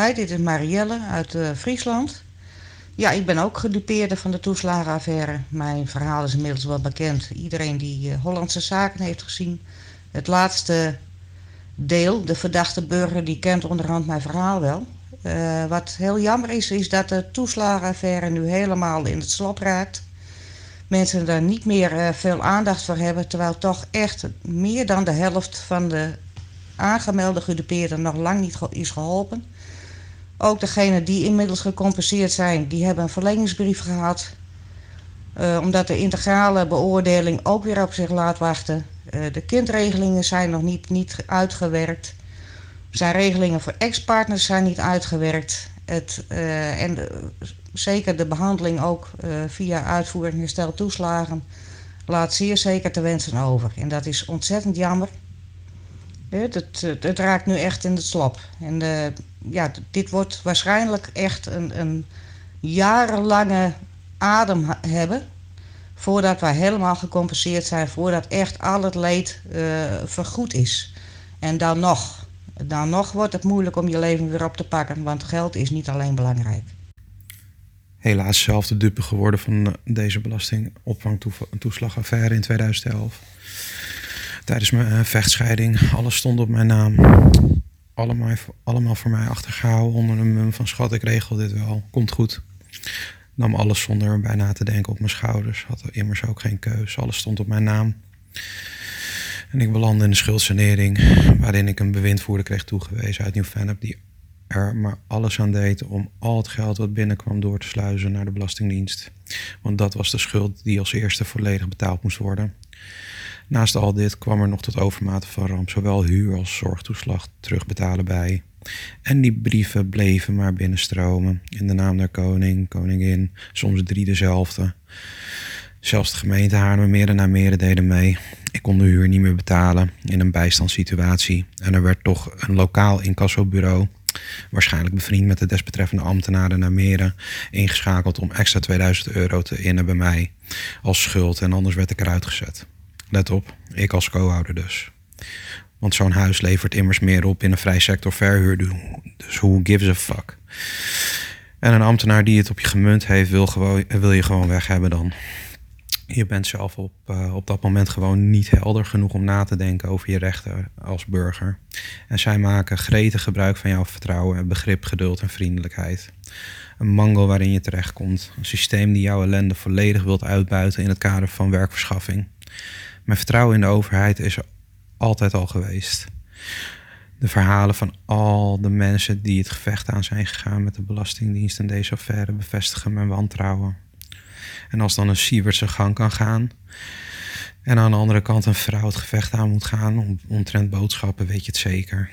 Hi, dit is Marielle uit uh, Friesland. Ja, ik ben ook gedupeerde van de toeslagenaffaire. Mijn verhaal is inmiddels wel bekend. Iedereen die uh, Hollandse zaken heeft gezien. Het laatste deel, de verdachte burger, die kent onderhand mijn verhaal wel. Uh, wat heel jammer is, is dat de toeslagenaffaire nu helemaal in het slop raakt. Mensen daar niet meer veel aandacht voor hebben, terwijl toch echt meer dan de helft van de aangemelde gedupeerden nog lang niet is geholpen. Ook degenen die inmiddels gecompenseerd zijn, die hebben een verlengingsbrief gehad. Uh, omdat de integrale beoordeling ook weer op zich laat wachten. Uh, de kindregelingen zijn nog niet, niet uitgewerkt. Zijn regelingen voor ex-partners zijn niet uitgewerkt. Het, uh, en de, zeker de behandeling ook via uitvoering herstel toeslagen laat zeer zeker te wensen over. En dat is ontzettend jammer. Het, raakt nu echt in het slop. En ja, dit wordt waarschijnlijk echt een, een jarenlange adem hebben. Voordat wij helemaal gecompenseerd zijn. Voordat echt al het leed uh, vergoed is. En dan nog. Dan nog wordt het moeilijk om je leven weer op te pakken. Want geld is niet alleen belangrijk. Helaas zelf de dupe geworden van deze belastingopvangtoeslagaffaire in 2011 tijdens mijn uh, vechtscheiding. Alles stond op mijn naam. Allemaal, allemaal voor mij achtergehouden onder een mum van schat, ik regel dit wel. Komt goed. Nam alles zonder erbij na te denken op mijn schouders. Had immers ook geen keus. Alles stond op mijn naam. En ik belandde in de schuldsanering, waarin ik een bewindvoerder kreeg toegewezen uit Nieuw-Vennep, die er maar alles aan deed om al het geld wat binnenkwam door te sluizen naar de Belastingdienst. Want dat was de schuld die als eerste volledig betaald moest worden. Naast al dit kwam er nog tot overmate van ramp zowel huur als zorgtoeslag terugbetalen bij. En die brieven bleven maar binnenstromen in de naam der koning, koningin, soms drie dezelfde. Zelfs de gemeente Haarlemmermeer en Meren deden mee. Ik kon de huur niet meer betalen in een bijstandssituatie. En er werd toch een lokaal incassobureau, waarschijnlijk bevriend met de desbetreffende ambtenaren naar Meren, ingeschakeld om extra 2000 euro te innen bij mij als schuld. En anders werd ik eruit gezet. Let op, ik als co-houder dus. Want zo'n huis levert immers meer op in een vrij sector verhuur. Dus who gives a fuck? En een ambtenaar die het op je gemunt heeft, wil, wil je gewoon weg hebben dan. Je bent zelf op, uh, op dat moment gewoon niet helder genoeg om na te denken over je rechten als burger. En zij maken gretig gebruik van jouw vertrouwen, begrip, geduld en vriendelijkheid. Een mango waarin je terechtkomt. Een systeem die jouw ellende volledig wilt uitbuiten in het kader van werkverschaffing. Mijn vertrouwen in de overheid is altijd al geweest. De verhalen van al de mensen die het gevecht aan zijn gegaan met de Belastingdienst en deze affaire bevestigen mijn wantrouwen. En als dan een Siebert zijn gang kan gaan en aan de andere kant een vrouw het gevecht aan moet gaan om, omtrent boodschappen, weet je het zeker.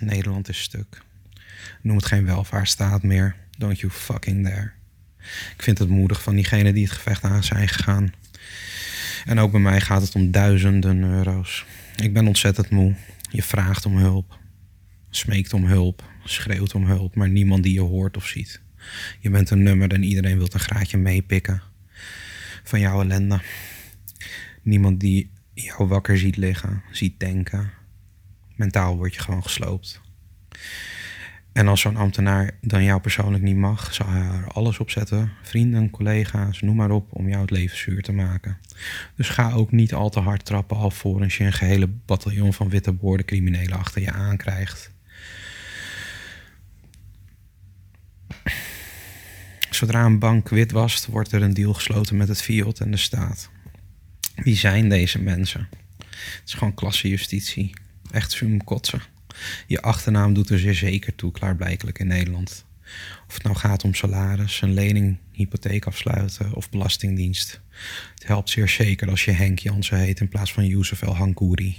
Nederland is stuk. Noem het geen welvaartsstaat meer. Don't you fucking dare. Ik vind het moedig van diegenen die het gevecht aan zijn gegaan. En ook bij mij gaat het om duizenden euro's. Ik ben ontzettend moe. Je vraagt om hulp, smeekt om hulp, schreeuwt om hulp, maar niemand die je hoort of ziet. Je bent een nummer en iedereen wil een graadje meepikken van jouw ellende. Niemand die jou wakker ziet liggen, ziet denken. Mentaal word je gewoon gesloopt. En als zo'n ambtenaar dan jou persoonlijk niet mag, zal hij er alles op zetten, vrienden, collega's, noem maar op, om jou het leven zuur te maken. Dus ga ook niet al te hard trappen alvorens je een gehele bataljon van witte boorden criminelen achter je aankrijgt. Zodra een bank wit was, wordt er een deal gesloten met het fiat en de staat. Wie zijn deze mensen? Het is gewoon klassejustitie. Echt zoom kotsen. Je achternaam doet er zeer zeker toe, klaarblijkelijk in Nederland. Of het nou gaat om salaris, een lening, hypotheek afsluiten of belastingdienst. Het helpt zeer zeker als je Henk Jansen heet in plaats van Youssef El Hankouri.